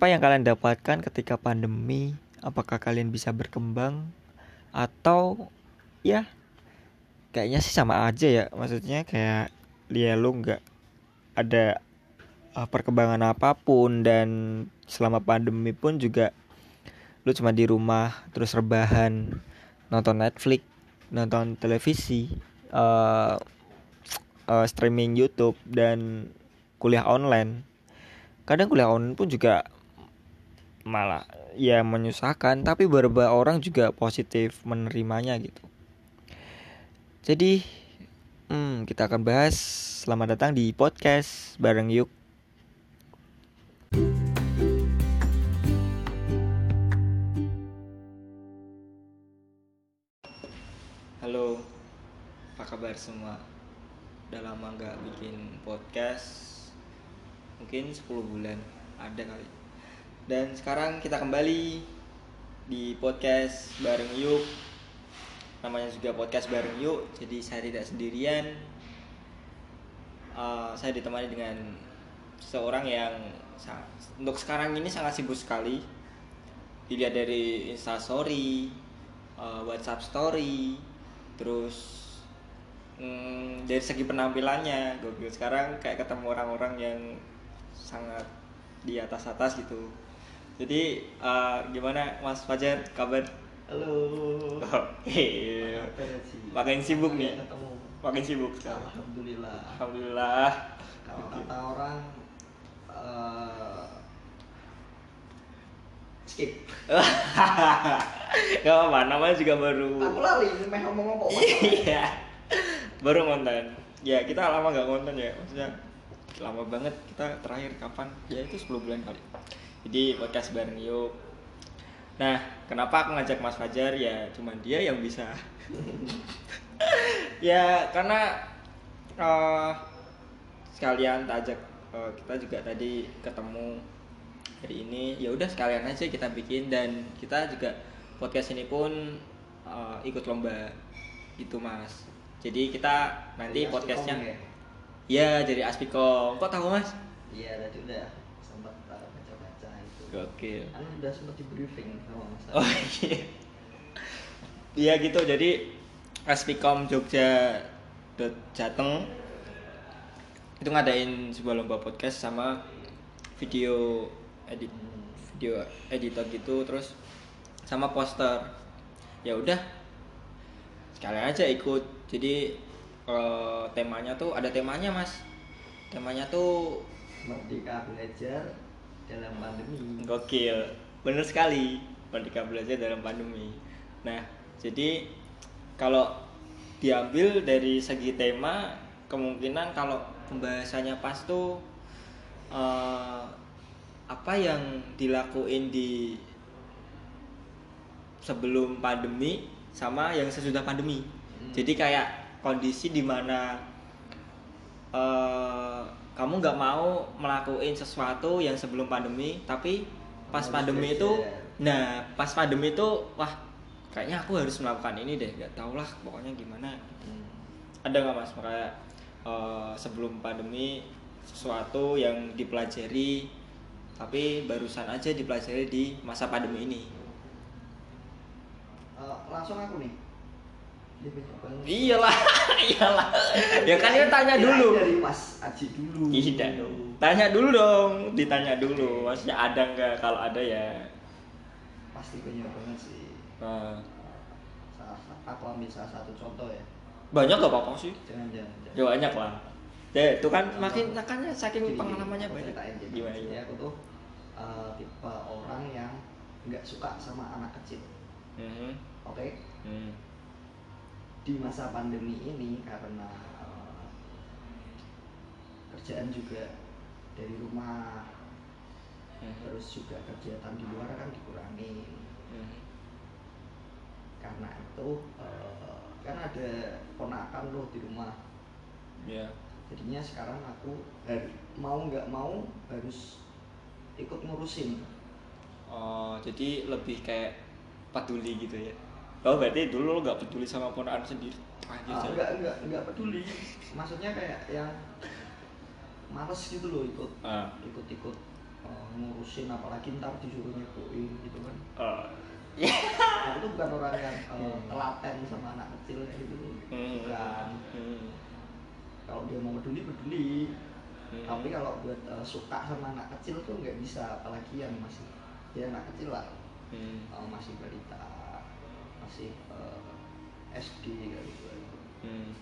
Apa yang kalian dapatkan ketika pandemi? Apakah kalian bisa berkembang atau ya kayaknya sih sama aja ya. Maksudnya kayak dia lu nggak ada uh, perkembangan apa pun dan selama pandemi pun juga lu cuma di rumah terus rebahan nonton Netflix nonton televisi uh, uh, streaming YouTube dan kuliah online kadang kuliah online pun juga malah ya menyusahkan tapi beberapa orang juga positif menerimanya gitu. Jadi hmm, kita akan bahas. Selamat datang di podcast bareng yuk. Halo, apa kabar semua? Udah lama nggak bikin podcast. Mungkin 10 bulan, ada kali Dan sekarang kita kembali di podcast bareng Yuk. Namanya juga podcast bareng Yuk Jadi saya tidak sendirian. Uh, Saya ditemani dengan seorang yang untuk sekarang ini sangat sibuk sekali. Dilihat dari instastory uh, WhatsApp story terus mm, dari segi penampilannya gokil. Sekarang kayak ketemu orang-orang yang sangat di atas atas gitu jadi uh, gimana Mas Fajar kabar? Halo. oke. Makin sibuk nih. Ketemu. makin sibuk. Alhamdulillah. alhamdulillah. Kalau kata orang eh, skip. Gak apa-apa, namanya juga baru. Aku lali, meh ngomong apa? Iya. Baru konten Ya kita lama gak konten ya. Maksudnya lama banget. Kita terakhir kapan? Ya itu 10 bulan kali Jadi podcast bareng yuk. Nah kenapa aku ngajak Mas Fajar? Ya cuman dia yang bisa. Ya karena eh, Sekalian tak ajak eh, Kita juga tadi ketemu hari ini. Ya udah sekalian aja kita bikin. Dan kita juga podcast ini pun eh, ikut lomba itu mas. Jadi kita nanti podcastnya ya? ya jadi aspikom kok tahu mas? Iya, tadi udah Gokil. Kan udah sempat di briefing sama Mas. oh iya iya gitu jadi aspikom Jogja dot Jateng itu ngadain sebuah lomba podcast sama video edit Hmm. video editor gitu terus sama poster ya udah sekalian aja ikut jadi eh, temanya tuh ada temanya mas temanya tuh Merdeka belajar dalam pandemi. gokil bener sekali merdeka belajar dalam pandemi nah jadi kalau diambil dari segi tema kemungkinan kalau pembahasannya pas tuh eh, apa yang dilakuin di sebelum pandemi sama yang sesudah pandemi Hmm. jadi kayak kondisi di mana eh kamu nggak mau melakukan sesuatu yang sebelum pandemi tapi pas Harus pandemi itu belajar. nah pas pandemi itu wah kayaknya aku harus melakukan ini deh nggak tau lah pokoknya gimana Hmm. ada nggak mas kayak eh, sebelum pandemi sesuatu yang dipelajari tapi barusan aja dipelajari di masa pandemi ini Eh, langsung aku nih. Iyalah iyalah ya kan dia tanya dulu dari Mas Aji dulu. tidak dong tanya dulu dong ditanya dulu maksudnya ada nggak kalau ada ya Pasti banyak banget sih. Nah, Salah, aku ambil salah satu contoh ya. banyak gak apa-apa sih Jangan jangan. jangan. ya banyak lah ya itu kan makin makanya saking gini, pengalamannya banyak jadi. gimana Jadi gimana aku tuh eh, tipe orang yang nggak suka sama anak kecil. Mhm, Oke. mhm. Di masa pandemi ini karena eh, kerjaan juga dari rumah, Mhm, terus juga kegiatan di luar kan dikurangi. mhm. Karena itu eh, kan ada ponakan loh di rumah. ya Jadinya sekarang aku har- mau nggak mau harus ikut ngurusin. oh jadi lebih kayak peduli gitu ya oh berarti dulu lo gak peduli sama ponakan sendiri Anjir, Ah, enggak enggak enggak peduli maksudnya kayak yang males gitu loh ikut Ah. ikut ikut eh, ngurusin apalagi ntar disuruh nyebuin gitu kan Oh. aku tuh bukan orang yang Hmm. telaten sama anak kecil kayak gitu Hmm. bukan Hmm. kalau dia mau peduli peduli Hmm. tapi kalau buat eh, suka sama anak kecil tuh nggak bisa apalagi yang masih dia anak kecil lah Hmm. eh, masih balita masih eh, SD kayak gitu Hmm.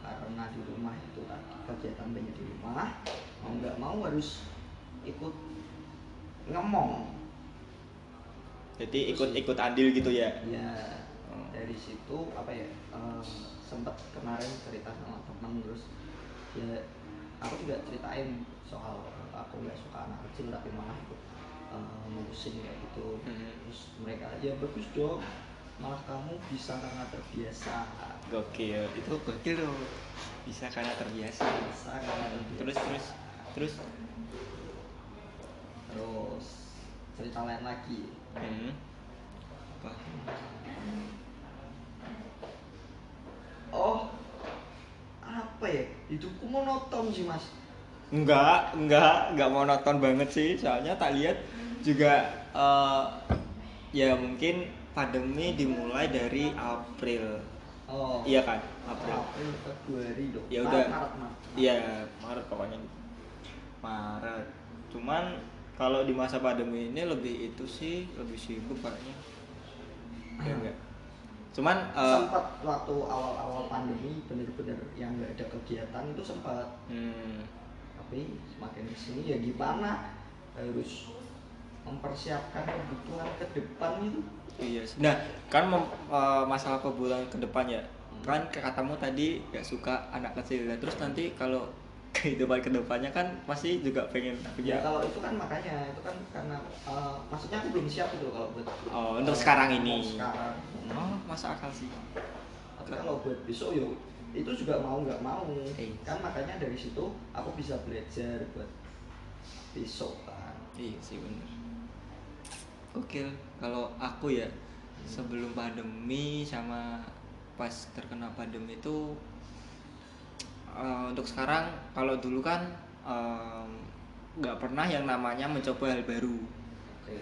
karena di rumah itu tadi kegiatan banyak di rumah mau nggak mau harus ikut ngemong Jadi ikut-ikut andil gitu ya. ya Oh. dari situ apa ya eh, sempat kemarin cerita sama teman terus ya aku juga ceritain soal aku nggak suka anak kecil tapi malah ikut eh, ngurusin kayak gitu Hmm. terus mereka ya bagus dong malah kamu bisa karena terbiasa Gokil. Itu gokil loh. Bisa karena terbiasa. bisa karena terbiasa Terus terus terus. terus cerita lain lagi Hmm. Apa? oh apa ya hidupku monoton sih mas Enggak, enggak, enggak monoton banget sih. Soalnya tak lihat juga eh, ya mungkin pandemi dimulai dari April. oh Iya kan? April. April Februari dong Ya Maret, udah. Maret. Iya, Maret pokoknya. Maret. Cuman kalau di masa pandemi ini lebih itu sih lebih sibuk kayaknya. Ya enggak. Cuman eh, sempat waktu awal-awal pandemi bener-bener yang nggak ada kegiatan itu sempat hmm, tapi semakin ke sini ya gimana harus mempersiapkan kebutuhan ke depan itu Iya. sih. Nah, kan mem- eh, masalah kebutuhan ke depan ya. Kan katamu tadi gak suka anak kecil. Nah, terus nanti kalau kehidupan ke depannya kan pasti juga pengen ya punya kalau itu kan makanya itu kan karena eh, maksudnya aku belum siap itu kalau buat Oh, untuk sekarang ini. sekarang Oh, masa akal sih. tapi kalau buat besok yo itu juga mau nggak mau Eh. kan makanya dari situ aku bisa belajar buat besok kan Iya sih bener. Gokil. Kalau aku ya sebelum pandemi sama pas terkena pandemi itu eh, untuk sekarang kalau dulu kan em, nggak pernah yang namanya mencoba hal baru. oke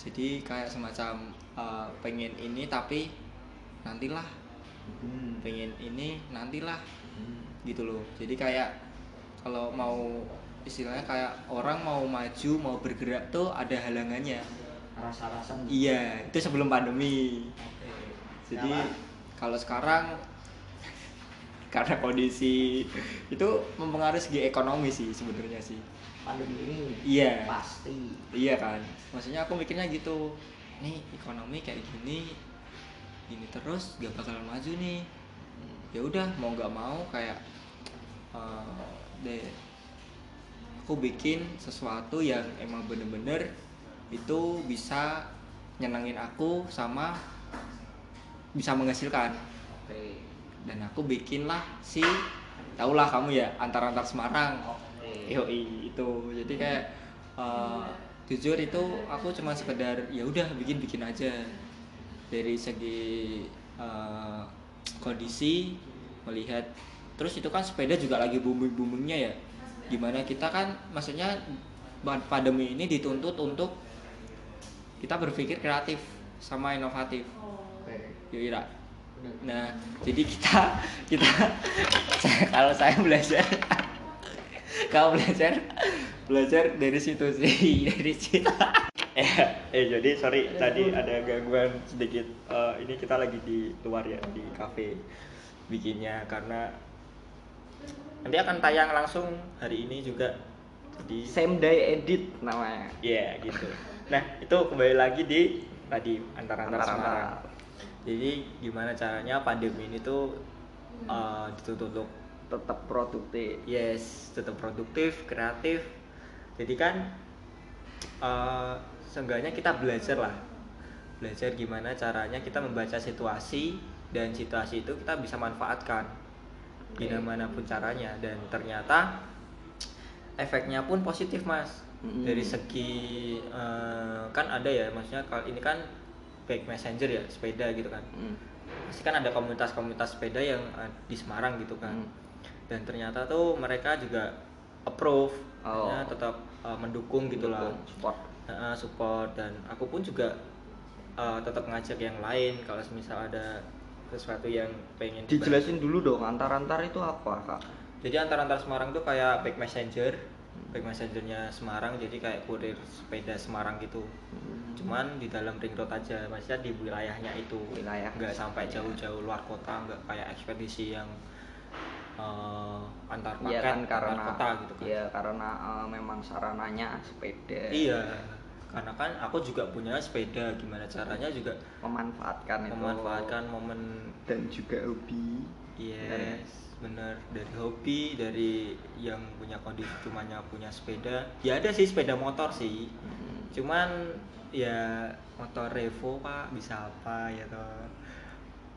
Jadi kayak semacam eh, pengen ini tapi nantilah, hmm. pengen ini nantilah Hmm. gitu loh. Jadi kayak kalau mau istilahnya kayak orang mau maju mau bergerak tuh ada halangannya. Rasa-rasa Iya, itu sebelum pandemi. Oke. Jadi kalau sekarang karena kondisi itu mempengaruhi segi ekonomi sih sebenarnya sih. pandemi ini Iya. pasti Iya kan. Maksudnya aku mikirnya gitu. Nih ekonomi kayak gini, gini terus gak bakalan maju nih. Ya udah mau nggak mau kayak eh, deh aku bikin sesuatu yang emang bener-bener itu bisa nyenengin aku sama bisa menghasilkan. Oke. Dan aku bikin lah si tahulah kamu ya antar antar Semarang. Oke. Yoi itu. Jadi kayak eh, jujur itu aku cuma sekedar ya udah bikin bikin aja. Dari segi eh, kondisi melihat. Terus itu kan sepeda juga lagi booming boomingnya ya. Gimana kita kan maksudnya pandemi ini dituntut untuk kita berpikir kreatif sama inovatif oke yoi Ra. Bener. Nah, jadi kita kita kalau saya belajar kalau belajar belajar dari situ sih dari situ. eh, eh jadi sorry tadi ada gangguan sedikit. Eh, ini kita lagi di luar ya di cafe bikinnya karena nanti akan tayang langsung hari ini juga. Jadi same day edit namanya Iya gitu. Nah itu kembali lagi di tadi antar-antar Antar-antar. Semarang. Jadi gimana caranya pandemi ini tuh uh, untuk tetap produktif yes tetap produktif, kreatif. Jadi kan uh, seenggaknya kita belajar lah, belajar gimana caranya kita membaca situasi dan situasi itu kita bisa manfaatkan Oke. gimana pun caranya dan ternyata efeknya pun positif mas Mm-mm. dari segi eh, kan ada ya maksudnya kalau ini kan baik messenger ya sepeda gitu kan Hmm. pasti kan ada komunitas-komunitas sepeda yang eh, di Semarang gitu kan Hmm. dan ternyata tuh mereka juga approve Oh. Maksudnya tetap uh, mendukung gitu lah Mendukung, support uh, support dan aku pun juga uh, tetap ngajak yang lain kalau misal ada sesuatu yang pengen dijelasin dulu dong antar-antar itu apa kak jadi antar-antar Semarang tuh kayak back messenger back messengernya Semarang jadi kayak kurir sepeda Semarang gitu Hmm. cuman di dalam ring road aja maksudnya di wilayahnya itu Wilayah. nggak sampai Iya. jauh-jauh luar kota nggak kayak ekspedisi yang uh, antar paket Iya kan antar karena kota gitu kan ya karena eh, memang sarananya sepeda iya karena kan aku juga punya sepeda gimana caranya juga memanfaatkan itu memanfaatkan momen dan juga hobi yes bener dari hobi dari yang punya kondisi cumanya punya sepeda. Ya ada sih sepeda motor sih. Hmm. cuman ya motor Revo pak bisa apa ya toh.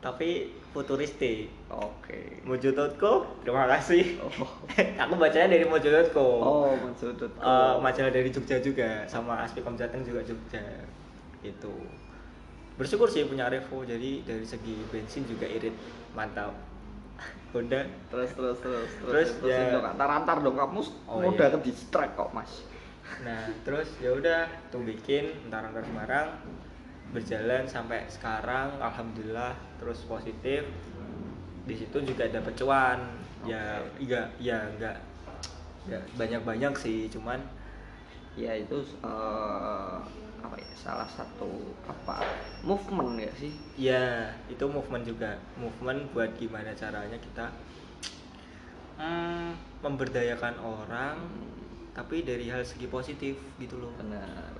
Tapi futuristik. Oke. Mojo.co terima kasih. Oh. Aku bacanya dari Mojo.co oh maksudnya Eh, majalah dari Jogja juga sama Aspikom Jateng juga Jogja itu bersyukur sih punya Revo jadi dari segi bensin juga irit mantap Honda. Terus terus terus Terus, ya- dong antar-antar dong kamu Oh, mau iya. ke distract kok mas. Nah terus ya udah tuh bikin entar entar Semarang. Berjalan sampai sekarang alhamdulillah terus positif. Di situ juga dapat cuan ya Oke. iya ya enggak ya banyak banyak sih cuman ya itu eh, apa ya salah satu apa movement ya sih Ya, itu movement juga. Movement buat gimana caranya kita hmm, memberdayakan orang, tapi dari hal segi positif gitu loh. benar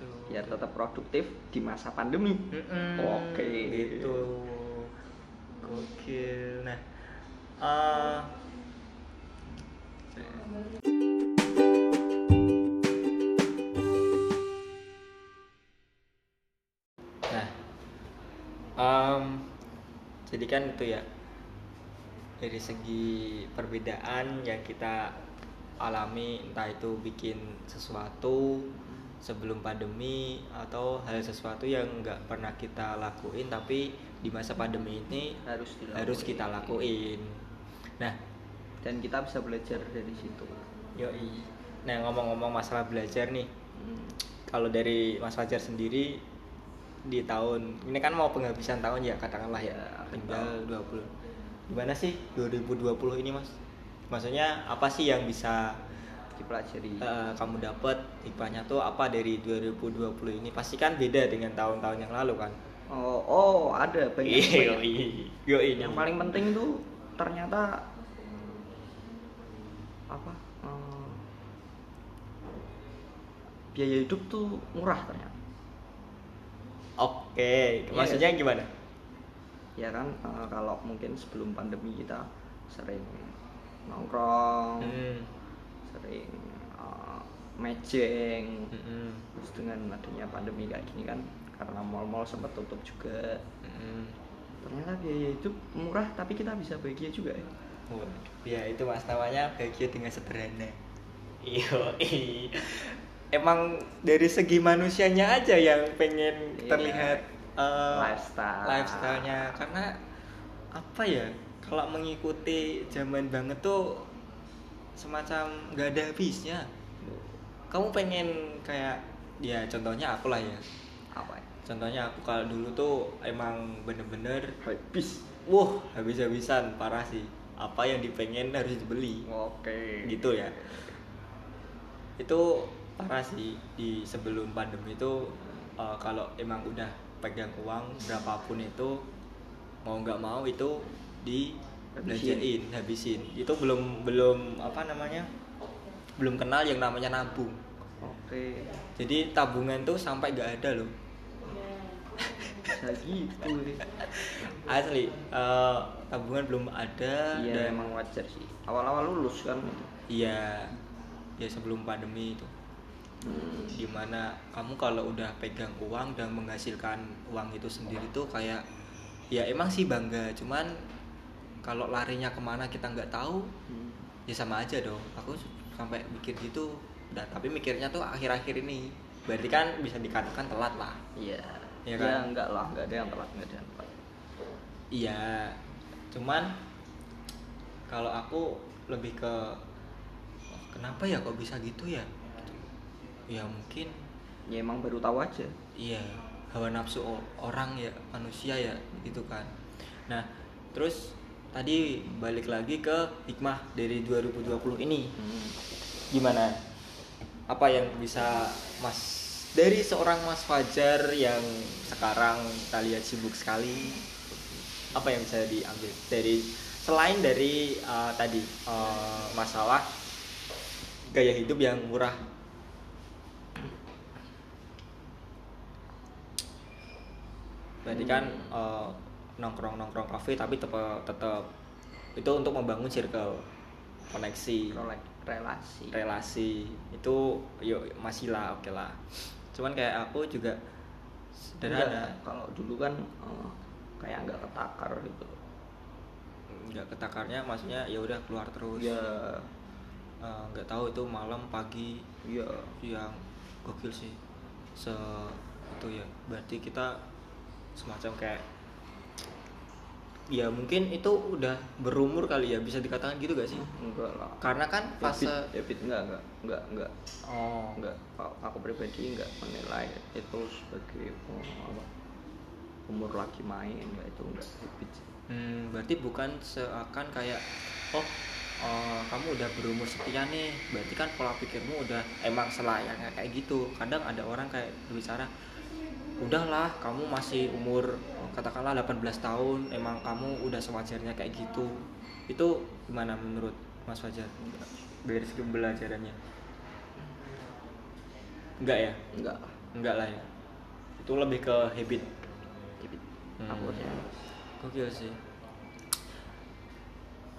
Gitu. biar tetap produktif di masa pandemi Mm-mm, Oke. Gitu. Gokil. Nah, eh, jadi kan itu ya dari segi perbedaan yang kita alami entah itu bikin sesuatu sebelum pandemi atau hal sesuatu yang nggak pernah kita lakuin tapi di masa pandemi ini harus dilakuin. harus kita lakuin. Nah, dan kita bisa belajar dari situ yoi. Nah ngomong-ngomong masalah belajar nih, Hmm. kalau dari Mas Fajar sendiri di tahun ini kan mau penghabisan tahun ya katakanlah ya Ya, tinggal 20 gimana sih 2020 ini mas? Maksudnya apa sih yang bisa dipelajari? Eh, kamu dapat hikmahnya tuh apa dari 2020 ini? Pasti kan beda dengan tahun-tahun yang lalu kan? Oh oh ada banyak, banyak. yo ini yang paling penting itu ternyata apa eh, biaya hidup tuh murah ternyata. Oke Iya. maksudnya gimana ya kan eh, kalau mungkin sebelum pandemi kita sering nongkrong Hmm, sering eh, mejeng mm-mm, terus dengan adanya pandemi kayak gini kan karena mall-mall sempat tutup juga. Mm-mm. ternyata biaya hidup murah tapi kita bisa bahagia juga ya. Waduh, ya itu mas namanya bahagia dengan sederhana. Iyo emang dari segi manusianya aja yang pengen Iya. terlihat eh, Lifestyle. lifestyle-nya karena apa ya kalau mengikuti zaman banget tuh semacam nggak ada habisnya kamu pengen kayak ya contohnya aku lah ya apa ya contohnya aku kalau dulu tuh emang bener-bener habis Wah, habis-habisan parah sih. Apa yang dipengen harus dibeli. oke Gitu ya. Itu parah sih di sebelum pandemi itu eh, kalau emang udah pegang uang berapapun itu mau nggak mau itu di belanjain, habisin. Itu belum belum apa namanya? Belum kenal yang namanya nabung. oke Jadi tabungan tuh sampai nggak ada loh. bisa gitu ya. Asli, eh, tabungan belum ada iya dan emang wajar sih awal-awal lulus kan Iya, ya sebelum pandemi itu. Hmm. Di mana kamu kalau udah pegang uang dan menghasilkan uang itu sendiri tuh kayak ya emang sih bangga, cuman kalau larinya ke mana kita nggak tahu, Hmm. ya sama aja dong. Aku sampai mikir gitu, dan tapi mikirnya tuh akhir-akhir ini, berarti kan bisa dikatakan telat lah. iya Iya ya, kan? enggak lah enggak ada yang telat enggak ada yang telat Iya, cuman kalau aku lebih ke "Oh, kenapa ya kok bisa gitu ya? Ya mungkin. Ya emang baru tahu aja. Iya hawa nafsu orang ya manusia ya gitu kan. Nah terus tadi balik lagi ke hikmah dari 2020 ini. Hmm. gimana? Apa yang bisa mas dari seorang mas Fajar yang sekarang kita lihat sibuk sekali apa yang bisa diambil dari selain dari uh, tadi uh, masalah gaya hidup yang murah berarti kan uh, nongkrong nongkrong kafe tapi tetap tetap itu untuk membangun circle koneksi. Rela- relasi. Relasi. Itu yuk masih lah oke lah. Cuman kayak aku juga sederhana. Kalau dulu kan eh, kayak nggak ketakar gitu. Nggak ketakarnya maksudnya ya udah keluar terus. Ya nggak tahu itu malam pagi ya yang gokil sih. Se itu ya. Berarti kita semacam kayak ya mungkin itu udah berumur kali ya bisa dikatakan gitu gak sih? Enggak lah. Karena kan fase habit, habit enggak enggak enggak enggak oh enggak aku pribadi enggak menilai itu sebagai oh, apa umur lagi main enggak itu enggak habit. Hmm, berarti bukan seakan kayak oh eh, kamu udah berumur sekian nih, berarti kan pola pikirmu udah emang selayaknya kayak gitu. Kadang ada orang kayak berbicara, udahlah kamu masih umur katakanlah 18 tahun, emang kamu udah sewajarnya kayak gitu. Itu gimana menurut Mas Fajar? Dari segi pembelajarannya? Enggak ya? enggak Enggak lah ya. Itu lebih ke habit. habit Hmm. aku ya Gokil sih.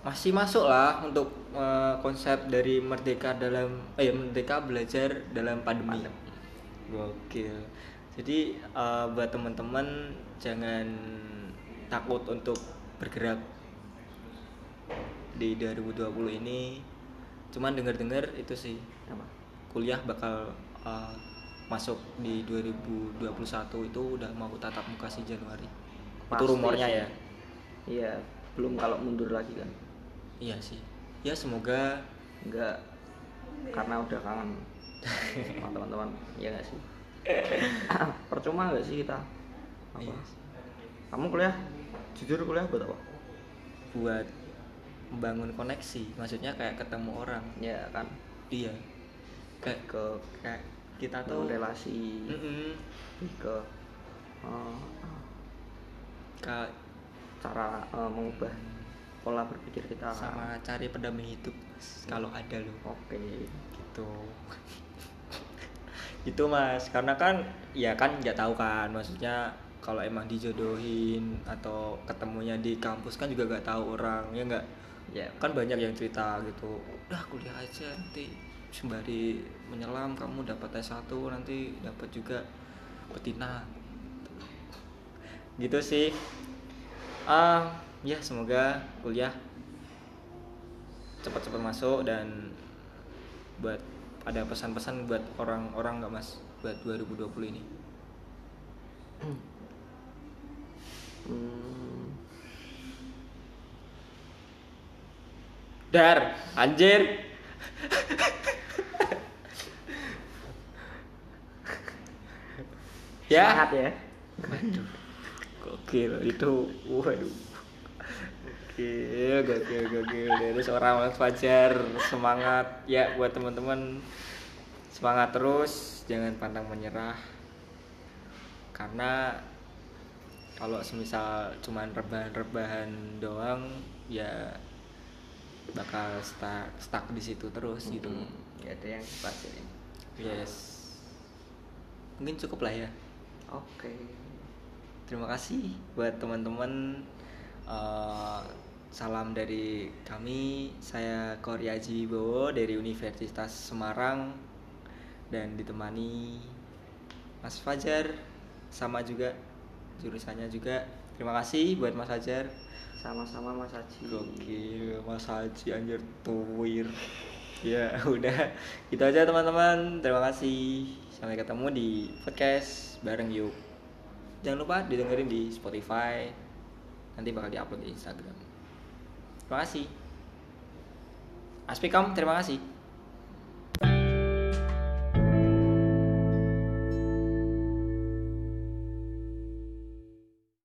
Masih masuk lah untuk eh, konsep dari merdeka dalam eh merdeka belajar dalam pandemi. Gokil. Jadi eh, buat teman-teman jangan takut untuk bergerak di 2020 ini. Cuman dengar-dengar itu sih apa kuliah bakal eh, masuk di 2021 itu udah mau tatap muka sih Januari. itu Pasti rumornya sih. ya. iya belum kalau mundur lagi kan Iya sih. Ya semoga enggak karena udah kangen teman-teman ya nggak sih percuma nggak sih kita apa Iya. kamu kuliah jujur kuliah buat apa buat membangun koneksi. Maksudnya kayak ketemu orang. ya kan Iya. Kayak ke kayak kita tuh relasi Mm-mm. lebih ke eh, Kayak cara eh, mengubah pola berpikir kita sama cari pendamping hidup kalau ada loh. oke gitu gitu mas. Karena kan ya kan nggak tahu kan. Maksudnya kalau emang dijodohin atau ketemunya di kampus kan juga nggak tahu orang ya nggak? Ya kan banyak yang cerita gitu. Udah kuliah aja nanti sembari menyelam kamu dapat S1 nanti dapat juga betina. Gitu sih. Ah ya semoga kuliah cepat-cepat masuk dan buat ada pesan-pesan buat orang-orang nggak mas buat 2020 ini? Hmm, dar anjir. Ya. semangat ya. Waduh, gokil itu, waduh, gokil, gokil, gokil dari seorang Mas Fajar. Semangat ya buat teman-teman. Semangat terus, jangan pantang menyerah. Karena kalau semisal cuman rebahan-rebahan doang ya bakal stuck stuck di situ terus gitu. Hmm, ya ada yang dipelajarin Yes, mungkin cukup lah ya. oke. Terima kasih buat teman-teman. Eh, salam dari kami. Saya Korea Wibowo dari Universitas Semarang dan ditemani Mas Fajar sama juga jurusannya juga. Terima kasih buat Mas Fajar. sama-sama Mas Haji Gokil, Mas Haji anjir tuwir. Ya, udah. Gitu aja teman-teman. Terima kasih. Sampai ketemu di podcast bareng yuk. Jangan lupa didengerin di Spotify. Nanti bakal diupload di Instagram. Terima kasih. Aspikam, terima kasih.